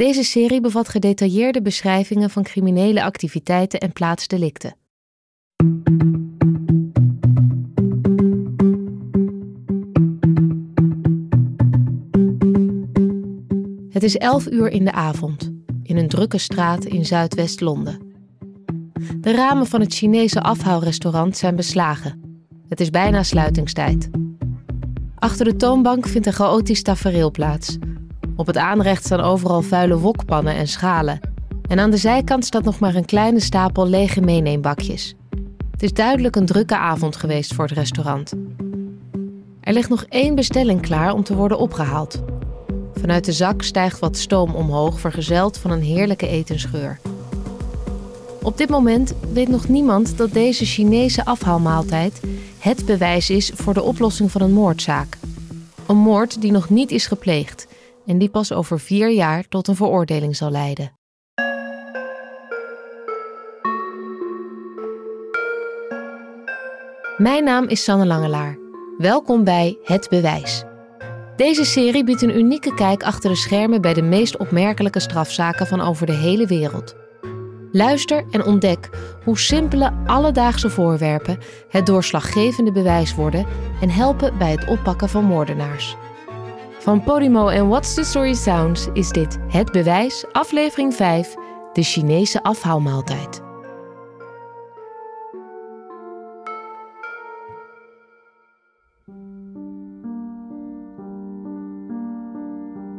Deze serie bevat gedetailleerde beschrijvingen van criminele activiteiten en plaatsdelicten. Het is 11 uur in de avond, in een drukke straat in Zuidwest-Londen. De ramen van het Chinese afhaalrestaurant zijn beslagen. Het is bijna sluitingstijd. Achter de toonbank vindt een chaotisch tafereel plaats. Op het aanrecht staan overal vuile wokpannen en schalen. En aan de zijkant staat nog maar een kleine stapel lege meeneembakjes. Het is duidelijk een drukke avond geweest voor het restaurant. Er ligt nog één bestelling klaar om te worden opgehaald. Vanuit de zak stijgt wat stoom omhoog, vergezeld van een heerlijke etensgeur. Op dit moment weet nog niemand dat deze Chinese afhaalmaaltijd het bewijs is voor de oplossing van een moordzaak. Een moord die nog niet is gepleegd en die pas over vier jaar tot een veroordeling zal leiden. Mijn naam is Sanne Langelaar. Welkom bij Het Bewijs. Deze serie biedt een unieke kijk achter de schermen bij de meest opmerkelijke strafzaken van over de hele wereld. Luister en ontdek hoe simpele alledaagse voorwerpen het doorslaggevende bewijs worden en helpen bij het oppakken van moordenaars. Van Podimo en What's the Story Sounds is dit Het Bewijs, aflevering 5, de Chinese afhaalmaaltijd.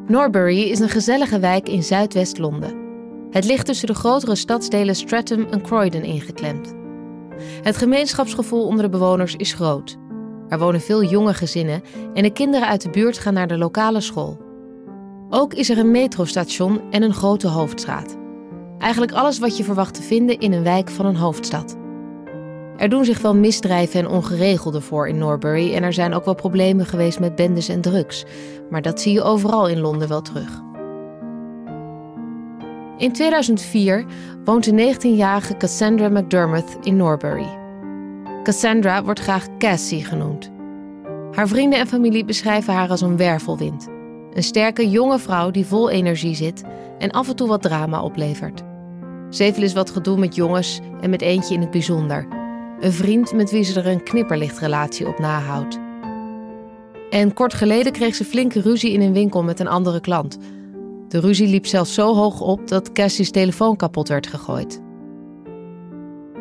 Norbury is een gezellige wijk in zuidwest-Londen. Het ligt tussen de grotere stadsdelen Streatham en Croydon ingeklemd. Het gemeenschapsgevoel onder de bewoners is groot. Er wonen veel jonge gezinnen en de kinderen uit de buurt gaan naar de lokale school. Ook is er een metrostation en een grote hoofdstraat. Eigenlijk alles wat je verwacht te vinden in een wijk van een hoofdstad. Er doen zich wel misdrijven en ongeregelden voor in Norbury en er zijn ook wel problemen geweest met bendes en drugs, maar dat zie je overal in Londen wel terug. In 2004 woont de 19-jarige Cassandra McDermott in Norbury. Cassandra wordt graag Cassie genoemd. Haar vrienden en familie beschrijven haar als een wervelwind. Een sterke jonge vrouw die vol energie zit en af en toe wat drama oplevert. Ze heeft eens wat gedoe met jongens en met eentje in het bijzonder. Een vriend met wie ze er een knipperlichtrelatie op nahoudt. En kort geleden kreeg ze flinke ruzie in een winkel met een andere klant. De ruzie liep zelfs zo hoog op dat Cassie's telefoon kapot werd gegooid.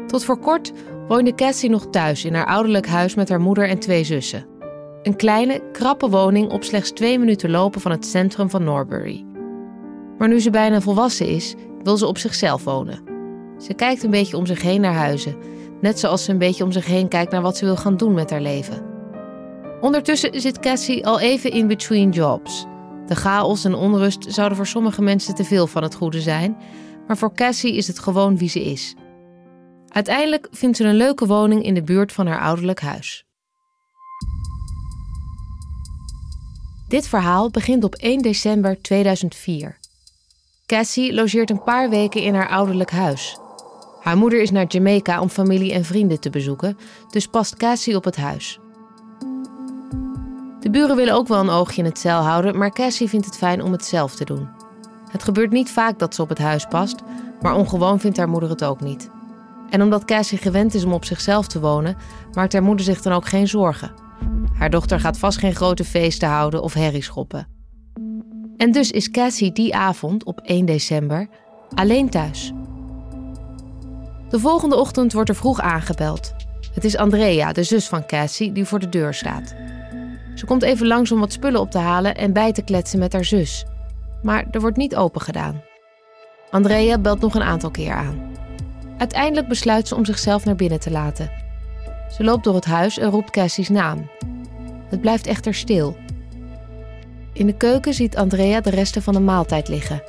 Tot voor kort woonde Cassie nog thuis in haar ouderlijk huis met haar moeder en twee zussen. Een kleine, krappe woning op slechts twee minuten lopen van het centrum van Norbury. Maar nu ze bijna volwassen is, wil ze op zichzelf wonen. Ze kijkt een beetje om zich heen naar huizen, net zoals ze een beetje om zich heen kijkt naar wat ze wil gaan doen met haar leven. Ondertussen zit Cassie al even in between jobs. De chaos en onrust zouden voor sommige mensen te veel van het goede zijn, maar voor Cassie is het gewoon wie ze is. Uiteindelijk vindt ze een leuke woning in de buurt van haar ouderlijk huis. Dit verhaal begint op 1 december 2004. Cassie logeert een paar weken in haar ouderlijk huis. Haar moeder is naar Jamaica om familie en vrienden te bezoeken, dus past Cassie op het huis. De buren willen ook wel een oogje in het cel houden, maar Cassie vindt het fijn om het zelf te doen. Het gebeurt niet vaak dat ze op het huis past, maar ongewoon vindt haar moeder het ook niet. En omdat Cassie gewend is om op zichzelf te wonen, maakt haar moeder zich dan ook geen zorgen. Haar dochter gaat vast geen grote feesten houden of herrie schoppen. En dus is Cassie die avond, op 1 december, alleen thuis. De volgende ochtend wordt er vroeg aangebeld. Het is Andrea, de zus van Cassie, die voor de deur staat. Ze komt even langs om wat spullen op te halen en bij te kletsen met haar zus. Maar er wordt niet open gedaan. Andrea belt nog een aantal keer aan. Uiteindelijk besluit ze om zichzelf naar binnen te laten. Ze loopt door het huis en roept Cassie's naam. Het blijft echter stil. In de keuken ziet Andrea de resten van de maaltijd liggen.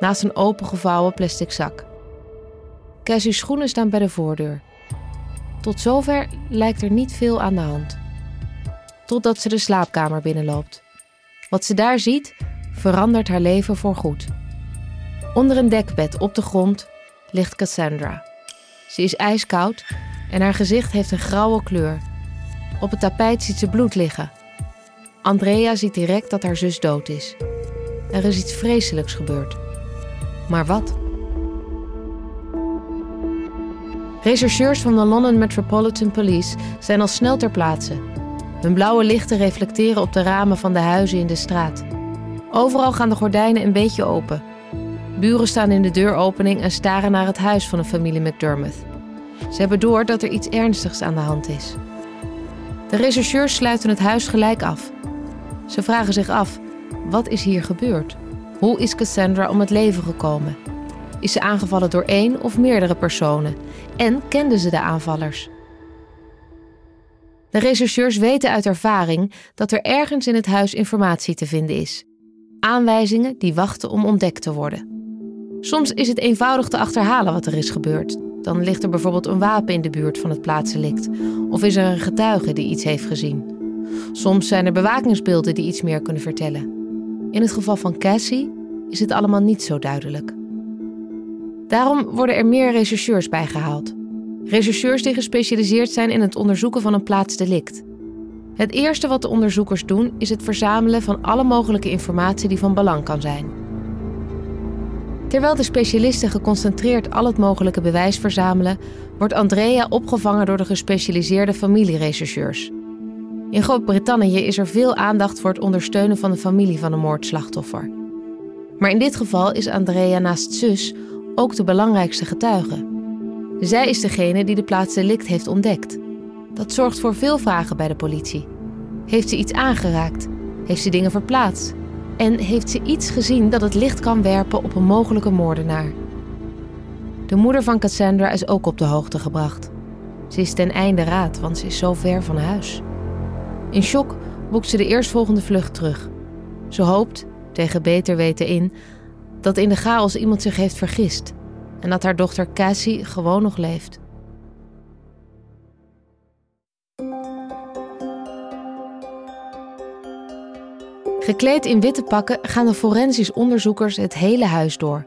naast een opengevouwen plastic zak. Cassie's schoenen staan bij de voordeur. Tot zover lijkt er niet veel aan de hand. Totdat ze de slaapkamer binnenloopt. Wat ze daar ziet, verandert haar leven voorgoed. Onder een dekbed op de grond ligt Cassandra. Ze is ijskoud en haar gezicht heeft een grauwe kleur. Op het tapijt ziet ze bloed liggen. Andrea ziet direct dat haar zus dood is. Er is iets vreselijks gebeurd. Maar wat? Rechercheurs van de London Metropolitan Police zijn al snel ter plaatse. Hun blauwe lichten reflecteren op de ramen van de huizen in de straat. Overal gaan de gordijnen een beetje open. Buren staan in de deuropening en staren naar het huis van de familie McDermott. Ze hebben door dat er iets ernstigs aan de hand is. De rechercheurs sluiten het huis gelijk af. Ze vragen zich af: wat is hier gebeurd? Hoe is Cassandra om het leven gekomen? Is ze aangevallen door één of meerdere personen? En kenden ze de aanvallers? De rechercheurs weten uit ervaring dat er ergens in het huis informatie te vinden is. Aanwijzingen die wachten om ontdekt te worden. Soms is het eenvoudig te achterhalen wat er is gebeurd. Dan ligt er bijvoorbeeld een wapen in de buurt van het plaatsdelict. Of is er een getuige die iets heeft gezien. Soms zijn er bewakingsbeelden die iets meer kunnen vertellen. In het geval van Cassie is het allemaal niet zo duidelijk. Daarom worden er meer rechercheurs bijgehaald. Rechercheurs die gespecialiseerd zijn in het onderzoeken van een plaatsdelict. Het eerste wat de onderzoekers doen is het verzamelen van alle mogelijke informatie die van belang kan zijn. Terwijl de specialisten geconcentreerd al het mogelijke bewijs verzamelen, wordt Andrea opgevangen door de gespecialiseerde familierechercheurs. In Groot-Brittannië is er veel aandacht voor het ondersteunen van de familie van een moordslachtoffer. Maar in dit geval is Andrea naast zus ook de belangrijkste getuige. Zij is degene die de plaats delict heeft ontdekt. Dat zorgt voor veel vragen bij de politie. Heeft ze iets aangeraakt? Heeft ze dingen verplaatst? En heeft ze iets gezien dat het licht kan werpen op een mogelijke moordenaar? De moeder van Cassandra is ook op de hoogte gebracht. Ze is ten einde raad, want ze is zo ver van huis. In shock boekt ze de eerstvolgende vlucht terug. Ze hoopt, tegen beter weten in, dat in de chaos iemand zich heeft vergist en dat haar dochter Cassie gewoon nog leeft. Gekleed in witte pakken gaan de forensisch onderzoekers het hele huis door.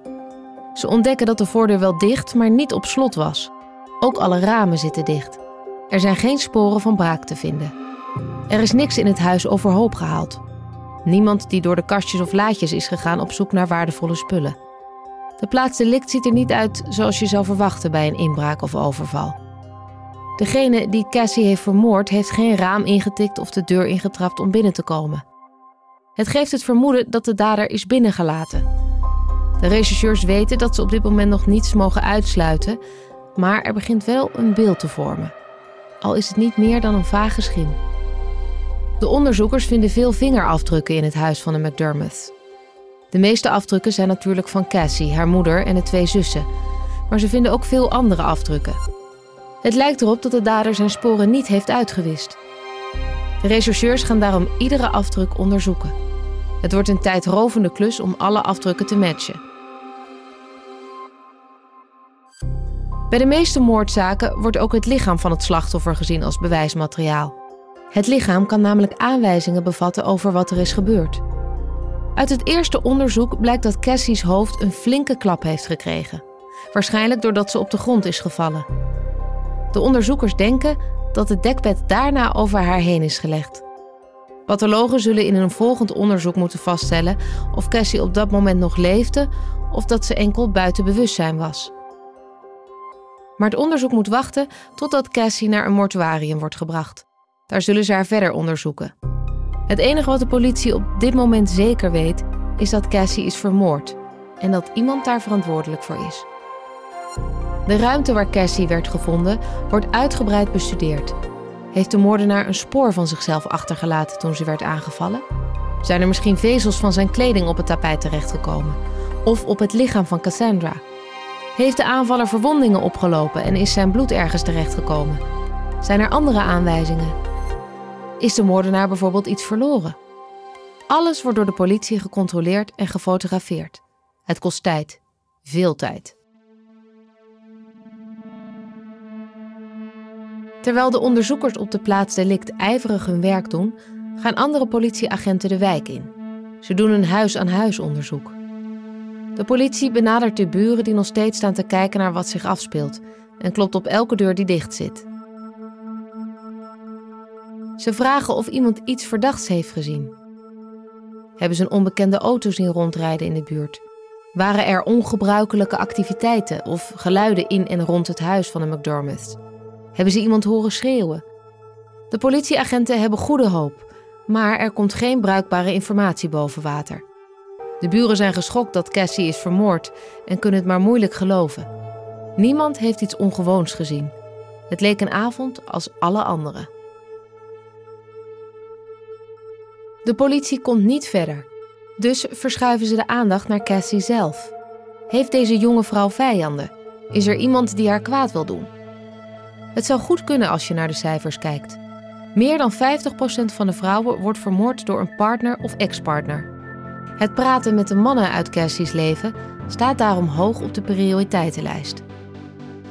Ze ontdekken dat de voordeur wel dicht, maar niet op slot was. Ook alle ramen zitten dicht. Er zijn geen sporen van braak te vinden. Er is niks in het huis overhoop gehaald. Niemand die door de kastjes of laadjes is gegaan op zoek naar waardevolle spullen. De plaats delict ziet er niet uit zoals je zou verwachten bij een inbraak of overval. Degene die Cassie heeft vermoord heeft geen raam ingetikt of de deur ingetrapt om binnen te komen. Het geeft het vermoeden dat de dader is binnengelaten. De rechercheurs weten dat ze op dit moment nog niets mogen uitsluiten, maar er begint wel een beeld te vormen. Al is het niet meer dan een vage schim. De onderzoekers vinden veel vingerafdrukken in het huis van de McDermott. De meeste afdrukken zijn natuurlijk van Cassie, haar moeder en de twee zussen, maar ze vinden ook veel andere afdrukken. Het lijkt erop dat de dader zijn sporen niet heeft uitgewist. De rechercheurs gaan daarom iedere afdruk onderzoeken. Het wordt een tijdrovende klus om alle afdrukken te matchen. Bij de meeste moordzaken wordt ook het lichaam van het slachtoffer gezien als bewijsmateriaal. Het lichaam kan namelijk aanwijzingen bevatten over wat er is gebeurd. Uit het eerste onderzoek blijkt dat Cassie's hoofd een flinke klap heeft gekregen. Waarschijnlijk doordat ze op de grond is gevallen. De onderzoekers denken dat het dekbed daarna over haar heen is gelegd. Pathologen zullen in een volgend onderzoek moeten vaststellen of Cassie op dat moment nog leefde of dat ze enkel buiten bewustzijn was. Maar het onderzoek moet wachten totdat Cassie naar een mortuarium wordt gebracht. Daar zullen ze haar verder onderzoeken. Het enige wat de politie op dit moment zeker weet, is dat Cassie is vermoord en dat iemand daar verantwoordelijk voor is. De ruimte waar Cassie werd gevonden wordt uitgebreid bestudeerd. Heeft de moordenaar een spoor van zichzelf achtergelaten toen ze werd aangevallen? Zijn er misschien vezels van zijn kleding op het tapijt terechtgekomen? Of op het lichaam van Cassandra? Heeft de aanvaller verwondingen opgelopen en is zijn bloed ergens terechtgekomen? Zijn er andere aanwijzingen? Is de moordenaar bijvoorbeeld iets verloren? Alles wordt door de politie gecontroleerd en gefotografeerd. Het kost tijd. Veel tijd. Terwijl de onderzoekers op de plaats delict ijverig hun werk doen, gaan andere politieagenten de wijk in. Ze doen een huis-aan-huis onderzoek. De politie benadert de buren die nog steeds staan te kijken naar wat zich afspeelt en klopt op elke deur die dicht zit. Ze vragen of iemand iets verdachts heeft gezien. Hebben ze een onbekende auto zien rondrijden in de buurt? Waren er ongebruikelijke activiteiten of geluiden in en rond het huis van de McDermotts? Hebben ze iemand horen schreeuwen? De politieagenten hebben goede hoop, maar er komt geen bruikbare informatie boven water. De buren zijn geschokt dat Cassie is vermoord en kunnen het maar moeilijk geloven. Niemand heeft iets ongewoons gezien. Het leek een avond als alle andere. De politie komt niet verder, dus verschuiven ze de aandacht naar Cassie zelf. Heeft deze jonge vrouw vijanden? Is er iemand die haar kwaad wil doen? Het zou goed kunnen als je naar de cijfers kijkt. Meer dan 50% van de vrouwen wordt vermoord door een partner of ex-partner. Het praten met de mannen uit Cassie's leven staat daarom hoog op de prioriteitenlijst.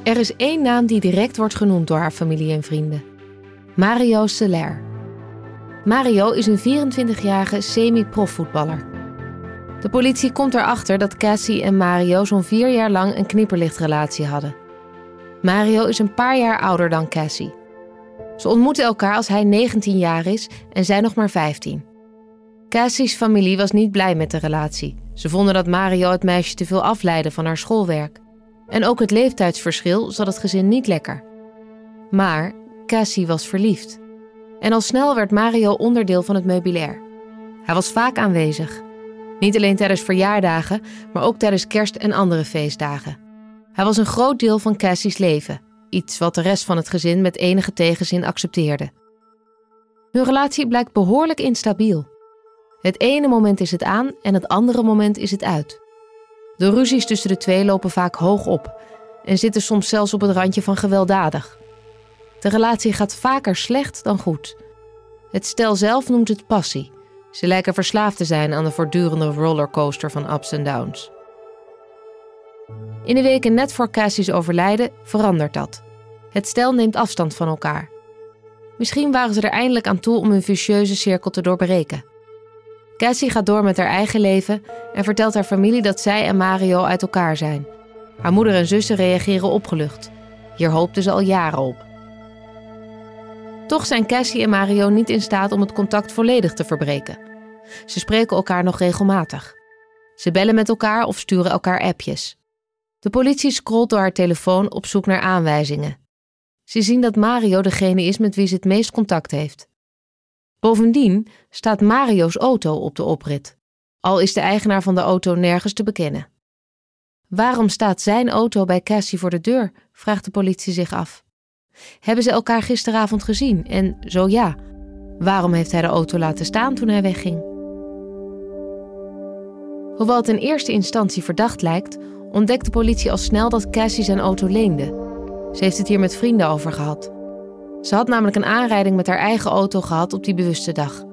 Er is één naam die direct wordt genoemd door haar familie en vrienden: Mario Soler. Mario is een 24-jarige semi-profvoetballer. De politie komt erachter dat Cassie en Mario zo'n vier jaar lang een knipperlichtrelatie hadden. Mario is een paar jaar ouder dan Cassie. Ze ontmoeten elkaar als hij 19 jaar is en zij nog maar 15. Cassie's familie was niet blij met de relatie. Ze vonden dat Mario het meisje te veel afleidde van haar schoolwerk. En ook het leeftijdsverschil zat het gezin niet lekker. Maar Cassie was verliefd. En al snel werd Mario onderdeel van het meubilair. Hij was vaak aanwezig. Niet alleen tijdens verjaardagen, maar ook tijdens kerst en andere feestdagen. Hij was een groot deel van Cassie's leven, iets wat de rest van het gezin met enige tegenzin accepteerde. Hun relatie blijkt behoorlijk instabiel. Het ene moment is het aan en het andere moment is het uit. De ruzies tussen de twee lopen vaak hoog op en zitten soms zelfs op het randje van gewelddadig. De relatie gaat vaker slecht dan goed. Het stel zelf noemt het passie. Ze lijken verslaafd te zijn aan de voortdurende rollercoaster van ups en downs. In de weken net voor Cassie's overlijden verandert dat. Het stel neemt afstand van elkaar. Misschien waren ze er eindelijk aan toe om hun vicieuze cirkel te doorbreken. Cassie gaat door met haar eigen leven en vertelt haar familie dat zij en Mario uit elkaar zijn. Haar moeder en zussen reageren opgelucht. Hier hoopten ze al jaren op. Toch zijn Cassie en Mario niet in staat om het contact volledig te verbreken. Ze spreken elkaar nog regelmatig. Ze bellen met elkaar of sturen elkaar appjes. De politie scrolt door haar telefoon op zoek naar aanwijzingen. Ze zien dat Mario degene is met wie ze het meest contact heeft. Bovendien staat Mario's auto op de oprit, al is de eigenaar van de auto nergens te bekennen. Waarom staat zijn auto bij Cassie voor de deur? vraagt de politie zich af. Hebben ze elkaar gisteravond gezien? En zo ja, waarom heeft hij de auto laten staan toen hij wegging? Hoewel het in eerste instantie verdacht lijkt, ontdekt de politie al snel dat Cassie zijn auto leende. Ze heeft het hier met vrienden over gehad. Ze had namelijk een aanrijding met haar eigen auto gehad op die bewuste dag.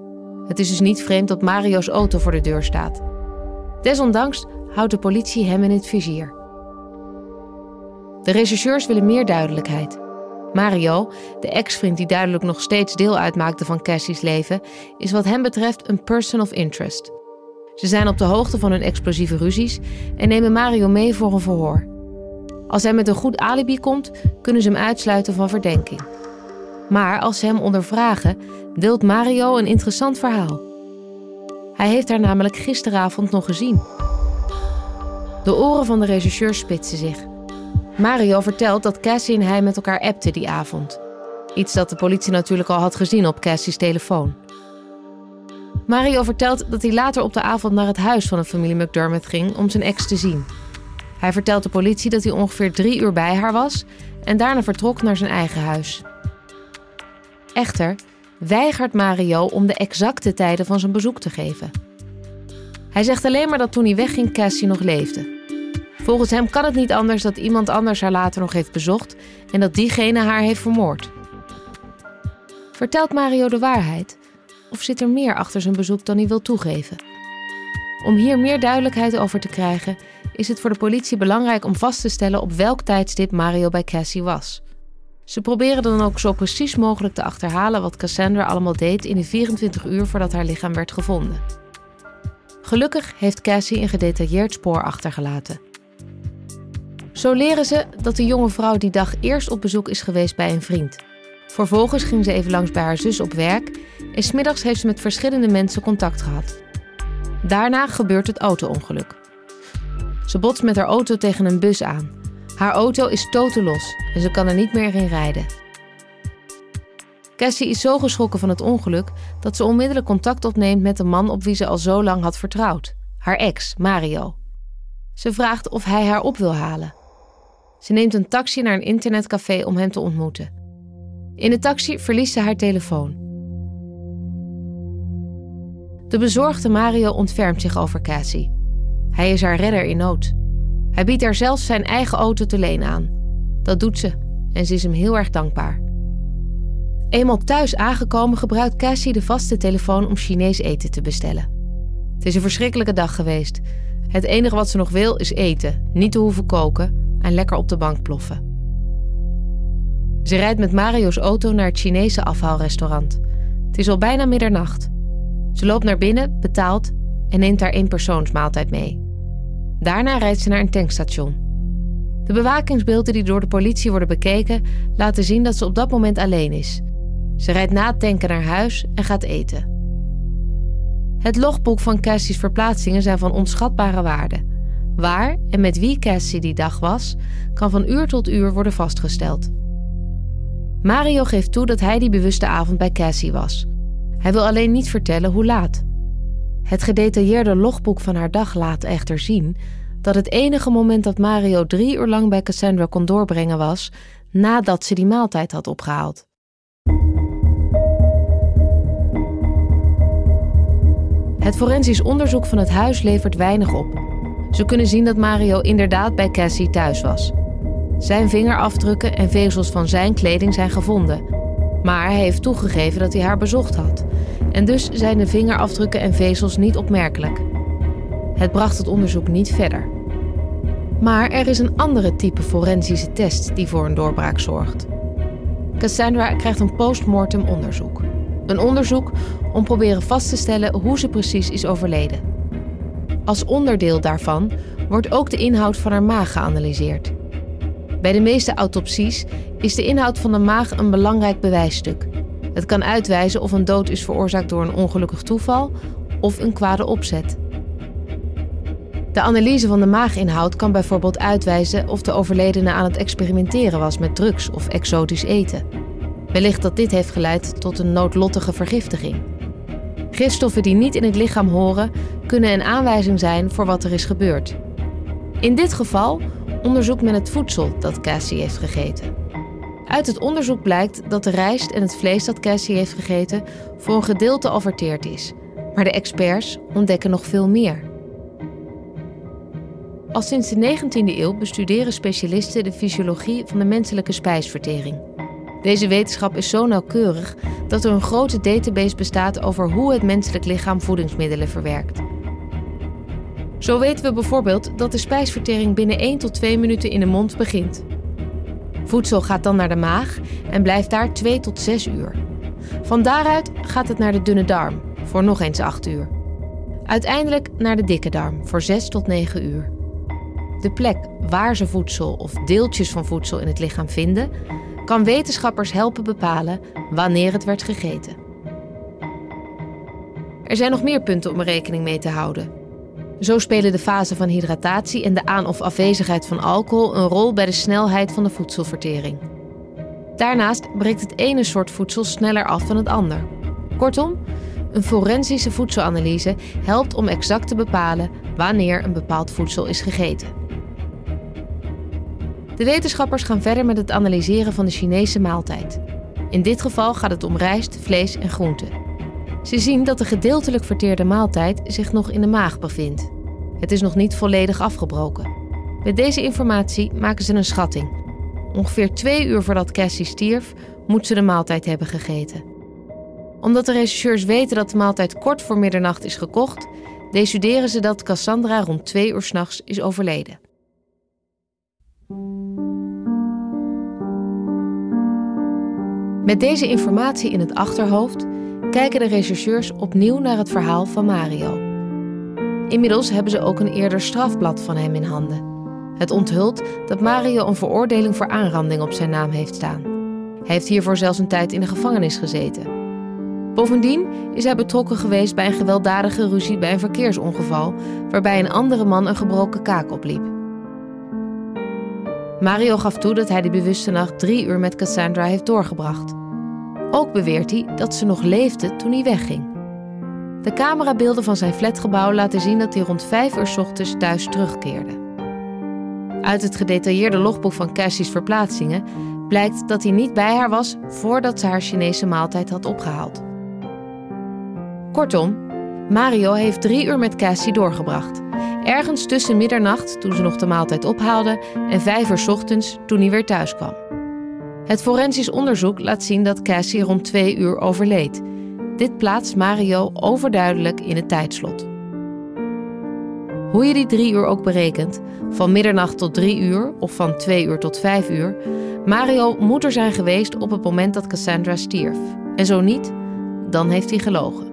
Het is dus niet vreemd dat Mario's auto voor de deur staat. Desondanks houdt de politie hem in het vizier. De rechercheurs willen meer duidelijkheid. Mario, de ex-vriend die duidelijk nog steeds deel uitmaakte van Cassie's leven, is wat hem betreft een person of interest. Ze zijn op de hoogte van hun explosieve ruzies en nemen Mario mee voor een verhoor. Als hij met een goed alibi komt, kunnen ze hem uitsluiten van verdenking. Maar als ze hem ondervragen, deelt Mario een interessant verhaal. Hij heeft haar namelijk gisteravond nog gezien. De oren van de rechercheur spitsen zich. Mario vertelt dat Cassie en hij met elkaar appten die avond. Iets dat de politie natuurlijk al had gezien op Cassie's telefoon. Mario vertelt dat hij later op de avond naar het huis van de familie McDermott ging om zijn ex te zien. Hij vertelt de politie dat hij ongeveer drie uur bij haar was en daarna vertrok naar zijn eigen huis. Echter weigert Mario om de exacte tijden van zijn bezoek te geven. Hij zegt alleen maar dat toen hij wegging Cassie nog leefde. Volgens hem kan het niet anders dat iemand anders haar later nog heeft bezocht en dat diegene haar heeft vermoord. Vertelt Mario de waarheid? Of zit er meer achter zijn bezoek dan hij wil toegeven? Om hier meer duidelijkheid over te krijgen, is het voor de politie belangrijk om vast te stellen op welk tijdstip Mario bij Cassie was. Ze proberen dan ook zo precies mogelijk te achterhalen wat Cassandra allemaal deed in de 24 uur voordat haar lichaam werd gevonden. Gelukkig heeft Cassie een gedetailleerd spoor achtergelaten. Zo leren ze dat de jonge vrouw die dag eerst op bezoek is geweest bij een vriend. Vervolgens ging ze even langs bij haar zus op werk en smiddags heeft ze met verschillende mensen contact gehad. Daarna gebeurt het auto-ongeluk. Ze botst met haar auto tegen een bus aan. Haar auto is totaal los en ze kan er niet meer in rijden. Cassie is zo geschrokken van het ongeluk dat ze onmiddellijk contact opneemt met de man op wie ze al zo lang had vertrouwd, haar ex, Mario. Ze vraagt of hij haar op wil halen. Ze neemt een taxi naar een internetcafé om hem te ontmoeten. In de taxi verliest ze haar telefoon. De bezorgde Mario ontfermt zich over Cassie. Hij is haar redder in nood. Hij biedt haar zelfs zijn eigen auto te leen aan. Dat doet ze en ze is hem heel erg dankbaar. Eenmaal thuis aangekomen gebruikt Cassie de vaste telefoon om Chinees eten te bestellen. Het is een verschrikkelijke dag geweest. Het enige wat ze nog wil is eten, niet te hoeven koken en lekker op de bank ploffen. Ze rijdt met Mario's auto naar het Chinese afhaalrestaurant. Het is al bijna middernacht. Ze loopt naar binnen, betaalt en neemt haar eenpersoonsmaaltijd mee. Daarna rijdt ze naar een tankstation. De bewakingsbeelden die door de politie worden bekeken laten zien dat ze op dat moment alleen is. Ze rijdt na het tanken naar huis en gaat eten. Het logboek van Cassie's verplaatsingen zijn van onschatbare waarde. Waar en met wie Cassie die dag was, kan van uur tot uur worden vastgesteld. Mario geeft toe dat hij die bewuste avond bij Cassie was. Hij wil alleen niet vertellen hoe laat. Het gedetailleerde logboek van haar dag laat echter zien dat het enige moment dat Mario drie uur lang bij Cassandra kon doorbrengen was nadat ze die maaltijd had opgehaald. Het forensisch onderzoek van het huis levert weinig op. Ze kunnen zien dat Mario inderdaad bij Cassie thuis was. Zijn vingerafdrukken en vezels van zijn kleding zijn gevonden. Maar hij heeft toegegeven dat hij haar bezocht had. En dus zijn de vingerafdrukken en vezels niet opmerkelijk. Het bracht het onderzoek niet verder. Maar er is een andere type forensische test die voor een doorbraak zorgt. Cassandra krijgt een postmortem onderzoek. Een onderzoek om proberen vast te stellen hoe ze precies is overleden. Als onderdeel daarvan wordt ook de inhoud van haar maag geanalyseerd. Bij de meeste autopsies is de inhoud van de maag een belangrijk bewijsstuk. Het kan uitwijzen of een dood is veroorzaakt door een ongelukkig toeval of een kwade opzet. De analyse van de maaginhoud kan bijvoorbeeld uitwijzen of de overledene aan het experimenteren was met drugs of exotisch eten. Wellicht dat dit heeft geleid tot een noodlottige vergiftiging. Gifstoffen die niet in het lichaam horen, kunnen een aanwijzing zijn voor wat er is gebeurd. In dit geval onderzoekt men het voedsel dat Cassie heeft gegeten. Uit het onderzoek blijkt dat de rijst en het vlees dat Cassie heeft gegeten voor een gedeelte al is. Maar de experts ontdekken nog veel meer. Al sinds de 19e eeuw bestuderen specialisten de fysiologie van de menselijke spijsvertering. Deze wetenschap is zo nauwkeurig dat er een grote database bestaat over hoe het menselijk lichaam voedingsmiddelen verwerkt. Zo weten we bijvoorbeeld dat de spijsvertering binnen 1 tot 2 minuten in de mond begint. Voedsel gaat dan naar de maag en blijft daar 2 tot 6 uur. Van daaruit gaat het naar de dunne darm voor nog eens 8 uur. Uiteindelijk naar de dikke darm voor 6 tot 9 uur. De plek waar ze voedsel of deeltjes van voedsel in het lichaam vinden, kan wetenschappers helpen bepalen wanneer het werd gegeten. Er zijn nog meer punten om rekening mee te houden. Zo spelen de fase van hydratatie en de aan- of afwezigheid van alcohol een rol bij de snelheid van de voedselvertering. Daarnaast breekt het ene soort voedsel sneller af dan het ander. Kortom, een forensische voedselanalyse helpt om exact te bepalen wanneer een bepaald voedsel is gegeten. De wetenschappers gaan verder met het analyseren van de Chinese maaltijd. In dit geval gaat het om rijst, vlees en groenten. Ze zien dat de gedeeltelijk verteerde maaltijd zich nog in de maag bevindt. Het is nog niet volledig afgebroken. Met deze informatie maken ze een schatting. Ongeveer twee uur voordat Cassie stierf, moet ze de maaltijd hebben gegeten. Omdat de rechercheurs weten dat de maaltijd kort voor middernacht is gekocht, decuderen ze dat Cassandra rond twee uur s'nachts is overleden. Met deze informatie in het achterhoofd kijken de rechercheurs opnieuw naar het verhaal van Mario. Inmiddels hebben ze ook een eerder strafblad van hem in handen. Het onthult dat Mario een veroordeling voor aanranding op zijn naam heeft staan. Hij heeft hiervoor zelfs een tijd in de gevangenis gezeten. Bovendien is hij betrokken geweest bij een gewelddadige ruzie bij een verkeersongeval, waarbij een andere man een gebroken kaak opliep. Mario gaf toe dat hij die bewuste nacht drie uur met Cassandra heeft doorgebracht. Ook beweert hij dat ze nog leefde toen hij wegging. De camerabeelden van zijn flatgebouw laten zien dat hij rond vijf uur ochtends thuis terugkeerde. Uit het gedetailleerde logboek van Cassie's verplaatsingen blijkt dat hij niet bij haar was voordat ze haar Chinese maaltijd had opgehaald. Kortom, Mario heeft drie uur met Cassie doorgebracht. Ergens tussen middernacht, toen ze nog de maaltijd ophaalde, en vijf uur ochtends, toen hij weer thuis kwam. Het forensisch onderzoek laat zien dat Cassie rond twee uur overleed. Dit plaatst Mario overduidelijk in het tijdslot. Hoe je die drie uur ook berekent, van middernacht tot drie uur of van twee uur tot vijf uur, Mario moet er zijn geweest op het moment dat Cassandra stierf. En zo niet, dan heeft hij gelogen.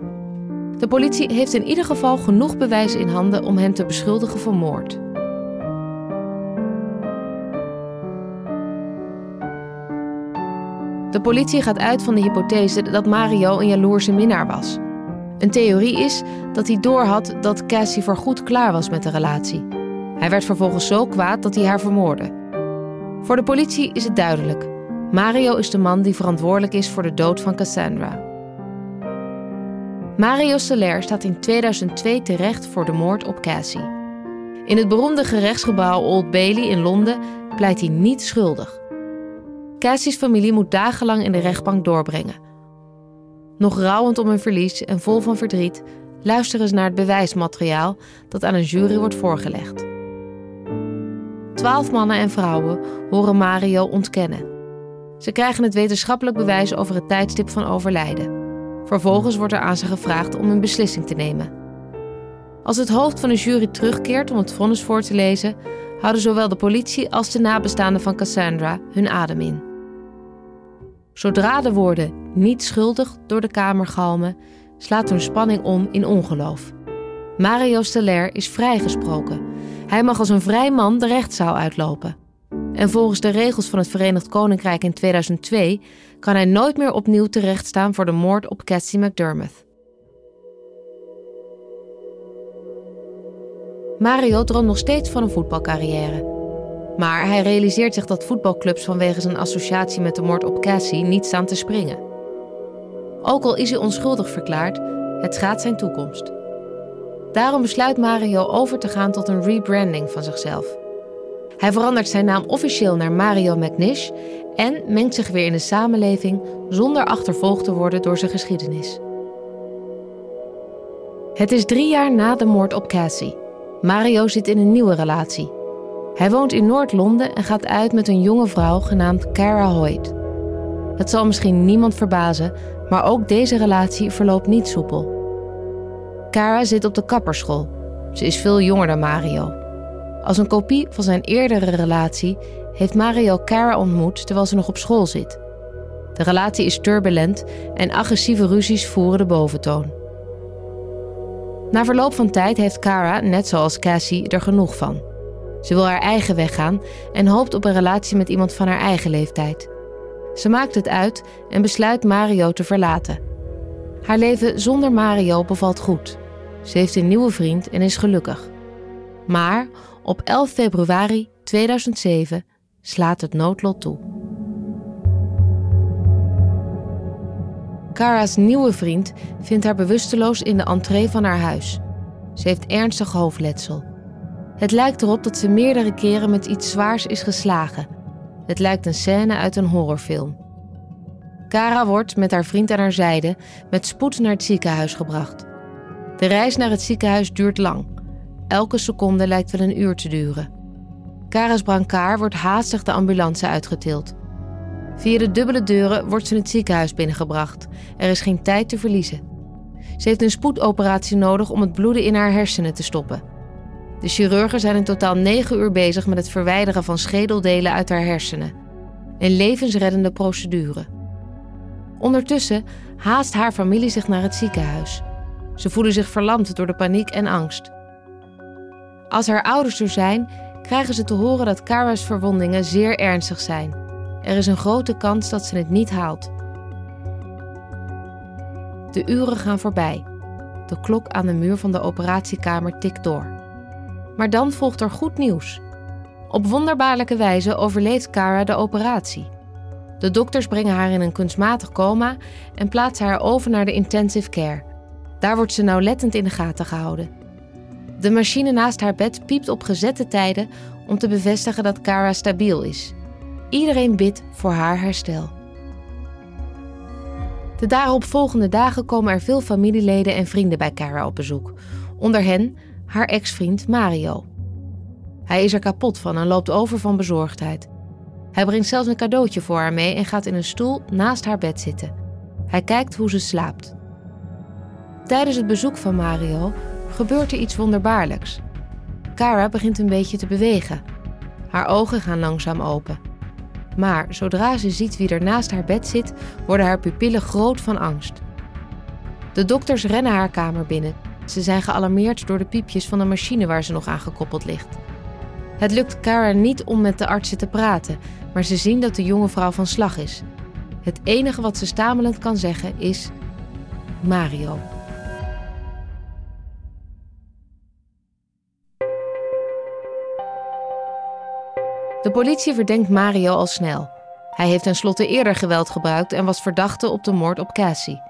De politie heeft in ieder geval genoeg bewijs in handen om hem te beschuldigen van moord. De politie gaat uit van de hypothese dat Mario een jaloerse minnaar was. Een theorie is dat hij doorhad dat Cassie voorgoed klaar was met de relatie. Hij werd vervolgens zo kwaad dat hij haar vermoordde. Voor de politie is het duidelijk. Mario is de man die verantwoordelijk is voor de dood van Cassandra. Mario Soler staat in 2002 terecht voor de moord op Cassie. In het beroemde gerechtsgebouw Old Bailey in Londen pleit hij niet schuldig. Cassie's familie moet dagenlang in de rechtbank doorbrengen. Nog rouwend om hun verlies en vol van verdriet luisteren ze naar het bewijsmateriaal dat aan een jury wordt voorgelegd. Twaalf mannen en vrouwen horen Mario ontkennen. Ze krijgen het wetenschappelijk bewijs over het tijdstip van overlijden. Vervolgens wordt er aan ze gevraagd om een beslissing te nemen. Als het hoofd van de jury terugkeert om het vonnis voor te lezen, houden zowel de politie als de nabestaanden van Cassandra hun adem in. Zodra de woorden niet schuldig door de kamer galmen, slaat hun spanning om in ongeloof. Mario Steller is vrijgesproken. Hij mag als een vrij man de rechtszaal uitlopen. En volgens de regels van het Verenigd Koninkrijk in 2002 kan hij nooit meer opnieuw terechtstaan voor de moord op Cassie McDermott. Mario droomt nog steeds van een voetbalcarrière. Maar hij realiseert zich dat voetbalclubs vanwege zijn associatie met de moord op Cassie niet staan te springen. Ook al is hij onschuldig verklaard, het schaadt zijn toekomst. Daarom besluit Mario over te gaan tot een rebranding van zichzelf. Hij verandert zijn naam officieel naar Mario McNish en mengt zich weer in de samenleving zonder achtervolgd te worden door zijn geschiedenis. Het is drie jaar na de moord op Cassie. Mario zit in een nieuwe relatie. Hij woont in Noord-Londen en gaat uit met een jonge vrouw genaamd Cara Hoyt. Het zal misschien niemand verbazen, maar ook deze relatie verloopt niet soepel. Cara zit op de kapperschool. Ze is veel jonger dan Mario. Als een kopie van zijn eerdere relatie heeft Mario Cara ontmoet terwijl ze nog op school zit. De relatie is turbulent en agressieve ruzies voeren de boventoon. Na verloop van tijd heeft Cara, net zoals Cassie, er genoeg van. Ze wil haar eigen weg gaan en hoopt op een relatie met iemand van haar eigen leeftijd. Ze maakt het uit en besluit Mario te verlaten. Haar leven zonder Mario bevalt goed. Ze heeft een nieuwe vriend en is gelukkig. Maar op 11 februari 2007 slaat het noodlot toe. Cara's nieuwe vriend vindt haar bewusteloos in de entree van haar huis. Ze heeft ernstig hoofdletsel. Het lijkt erop dat ze meerdere keren met iets zwaars is geslagen. Het lijkt een scène uit een horrorfilm. Cara wordt met haar vriend aan haar zijde met spoed naar het ziekenhuis gebracht. De reis naar het ziekenhuis duurt lang. Elke seconde lijkt wel een uur te duren. Cara's brancard wordt haastig de ambulance uitgetild. Via de dubbele deuren wordt ze het ziekenhuis binnengebracht. Er is geen tijd te verliezen. Ze heeft een spoedoperatie nodig om het bloeden in haar hersenen te stoppen. De chirurgen zijn in totaal 9 uur bezig met het verwijderen van schedeldelen uit haar hersenen. Een levensreddende procedure. Ondertussen haast haar familie zich naar het ziekenhuis. Ze voelen zich verlamd door de paniek en angst. Als haar ouders er zijn, krijgen ze te horen dat Kara's verwondingen zeer ernstig zijn. Er is een grote kans dat ze het niet haalt. De uren gaan voorbij. De klok aan de muur van de operatiekamer tikt door. Maar dan volgt er goed nieuws. Op wonderbaarlijke wijze overleeft Kara de operatie. De dokters brengen haar in een kunstmatig coma en plaatsen haar over naar de intensive care. Daar wordt ze nauwlettend in de gaten gehouden. De machine naast haar bed piept op gezette tijden om te bevestigen dat Kara stabiel is. Iedereen bidt voor haar herstel. De daaropvolgende dagen komen er veel familieleden en vrienden bij Kara op bezoek. Onder hen haar ex-vriend Mario. Hij is er kapot van en loopt over van bezorgdheid. Hij brengt zelfs een cadeautje voor haar mee en gaat in een stoel naast haar bed zitten. Hij kijkt hoe ze slaapt. Tijdens het bezoek van Mario gebeurt er iets wonderbaarlijks. Kara begint een beetje te bewegen. Haar ogen gaan langzaam open. Maar zodra ze ziet wie er naast haar bed zit, worden haar pupillen groot van angst. De dokters rennen haar kamer binnen. Ze zijn gealarmeerd door de piepjes van de machine waar ze nog aan gekoppeld ligt. Het lukt Kara niet om met de artsen te praten, maar ze zien dat de jonge vrouw van slag is. Het enige wat ze stamelend kan zeggen is: Mario. De politie verdenkt Mario al snel. Hij heeft tenslotte eerder geweld gebruikt en was verdachte op de moord op Cassie.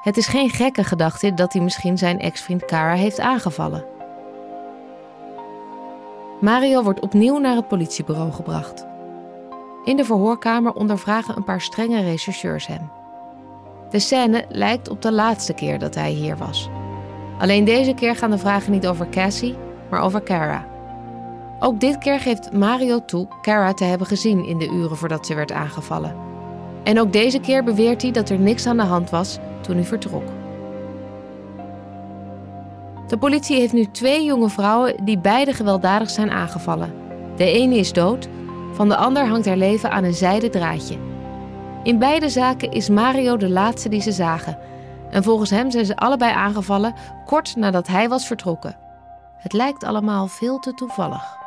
Het is geen gekke gedachte dat hij misschien zijn ex-vriend Kara heeft aangevallen. Mario wordt opnieuw naar het politiebureau gebracht. In de verhoorkamer ondervragen een paar strenge rechercheurs hem. De scène lijkt op de laatste keer dat hij hier was. Alleen deze keer gaan de vragen niet over Cassie, maar over Kara. Ook dit keer geeft Mario toe Kara te hebben gezien in de uren voordat ze werd aangevallen. En ook deze keer beweert hij dat er niks aan de hand was toen hij vertrok. De politie heeft nu twee jonge vrouwen die beide gewelddadig zijn aangevallen. De ene is dood, van de ander hangt haar leven aan een zijden draadje. In beide zaken is Mario de laatste die ze zagen. En volgens hem zijn ze allebei aangevallen kort nadat hij was vertrokken. Het lijkt allemaal veel te toevallig.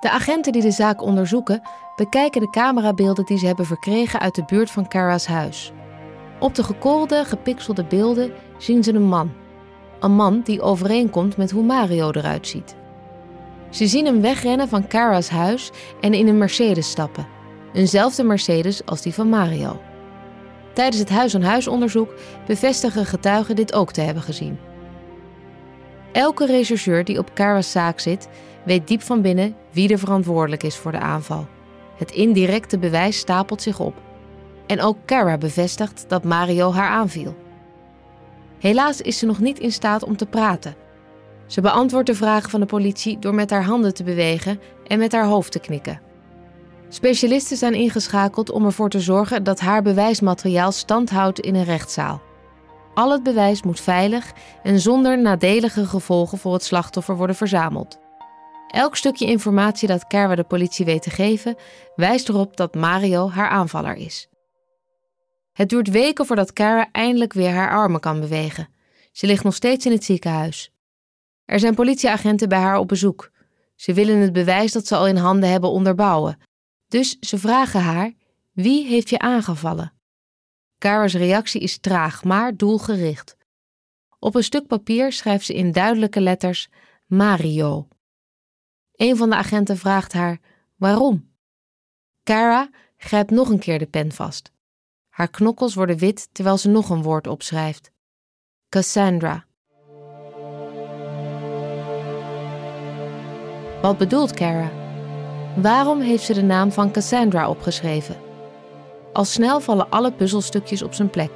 De agenten die de zaak onderzoeken, bekijken de camerabeelden die ze hebben verkregen uit de buurt van Kara's huis. Op de gekoelde, gepixelde beelden zien ze een man. Een man die overeenkomt met hoe Mario eruit ziet. Ze zien hem wegrennen van Kara's huis en in een Mercedes stappen. Eenzelfde Mercedes als die van Mario. Tijdens het huis-aan-huis-onderzoek bevestigen getuigen dit ook te hebben gezien. Elke rechercheur die op Kara's zaak zit, weet diep van binnen wie er verantwoordelijk is voor de aanval. Het indirecte bewijs stapelt zich op. En ook Kara bevestigt dat Mario haar aanviel. Helaas is ze nog niet in staat om te praten. Ze beantwoordt de vragen van de politie door met haar handen te bewegen en met haar hoofd te knikken. Specialisten zijn ingeschakeld om ervoor te zorgen dat haar bewijsmateriaal stand houdt in een rechtszaal. Al het bewijs moet veilig en zonder nadelige gevolgen voor het slachtoffer worden verzameld. Elk stukje informatie dat Kerwa de politie weet te geven, wijst erop dat Mario haar aanvaller is. Het duurt weken voordat Kara eindelijk weer haar armen kan bewegen. Ze ligt nog steeds in het ziekenhuis. Er zijn politieagenten bij haar op bezoek. Ze willen het bewijs dat ze al in handen hebben onderbouwen. Dus ze vragen haar: wie heeft je aangevallen? Kara's reactie is traag, maar doelgericht. Op een stuk papier schrijft ze in duidelijke letters Mario. Een van de agenten vraagt haar waarom. Kara grijpt nog een keer de pen vast. Haar knokkels worden wit terwijl ze nog een woord opschrijft. Cassandra. Wat bedoelt Kara? Waarom heeft ze de naam van Cassandra opgeschreven? Al snel vallen alle puzzelstukjes op zijn plek.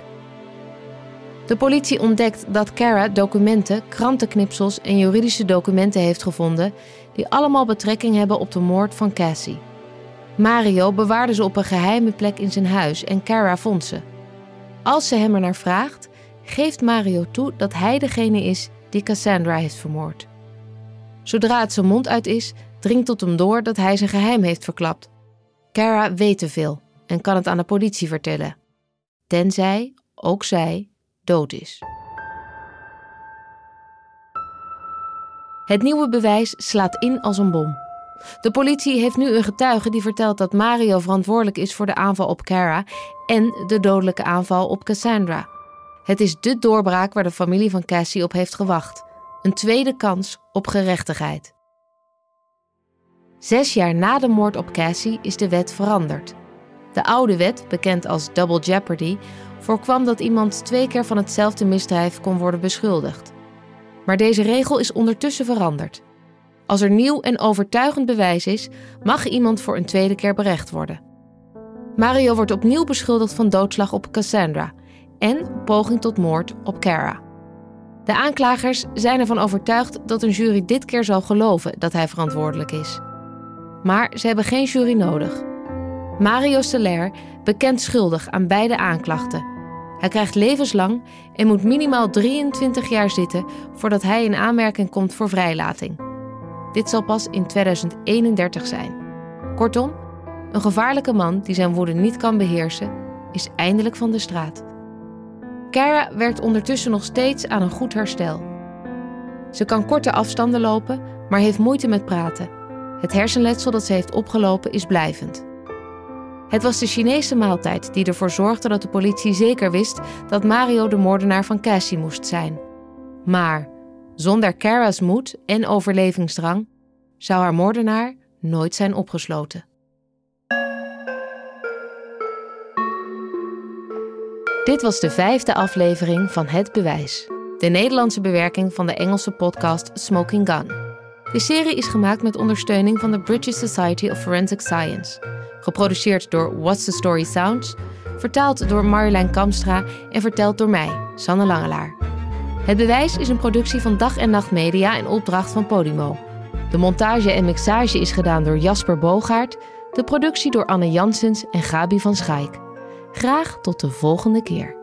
De politie ontdekt dat Kara documenten, krantenknipsels en juridische documenten heeft gevonden die allemaal betrekking hebben op de moord van Cassie. Mario bewaarde ze op een geheime plek in zijn huis en Kara vond ze. Als ze hem ernaar vraagt, geeft Mario toe dat hij degene is die Cassandra heeft vermoord. Zodra het zijn mond uit is, dringt tot hem door dat hij zijn geheim heeft verklapt. Kara weet te veel en kan het aan de politie vertellen. Tenzij, ook zij, dood is. Het nieuwe bewijs slaat in als een bom. De politie heeft nu een getuige die vertelt dat Mario verantwoordelijk is voor de aanval op Kara en de dodelijke aanval op Cassandra. Het is de doorbraak waar de familie van Cassie op heeft gewacht. Een tweede kans op gerechtigheid. Zes jaar na de moord op Cassie is de wet veranderd. De oude wet, bekend als Double Jeopardy, voorkwam dat iemand twee keer van hetzelfde misdrijf kon worden beschuldigd. Maar deze regel is ondertussen veranderd. Als er nieuw en overtuigend bewijs is, mag iemand voor een tweede keer berecht worden. Mario wordt opnieuw beschuldigd van doodslag op Cassandra en poging tot moord op Kara. De aanklagers zijn ervan overtuigd dat een jury dit keer zal geloven dat hij verantwoordelijk is. Maar ze hebben geen jury nodig. Mario Soler bekent schuldig aan beide aanklachten. Hij krijgt levenslang en moet minimaal 23 jaar zitten voordat hij in aanmerking komt voor vrijlating. Dit zal pas in 2031 zijn. Kortom, een gevaarlijke man die zijn woede niet kan beheersen, is eindelijk van de straat. Kara werkt ondertussen nog steeds aan een goed herstel. Ze kan korte afstanden lopen, maar heeft moeite met praten. Het hersenletsel dat ze heeft opgelopen is blijvend. Het was de Chinese maaltijd die ervoor zorgde dat de politie zeker wist dat Mario de moordenaar van Cassie moest zijn. Maar zonder Kara's moed en overlevingsdrang zou haar moordenaar nooit zijn opgesloten. Dit was de vijfde aflevering van Het Bewijs, de Nederlandse bewerking van de Engelse podcast Smoking Gun. De serie is gemaakt met ondersteuning van de British Society of Forensic Science, geproduceerd door What's the Story Sounds, vertaald door Marjolein Kamstra en verteld door mij, Sanne Langelaar. Het Bewijs is een productie van Dag en Nacht Media in opdracht van Podimo. De montage en mixage is gedaan door Jasper Bogaert, de productie door Anne Janssens en Gabi van Schaik. Graag tot de volgende keer.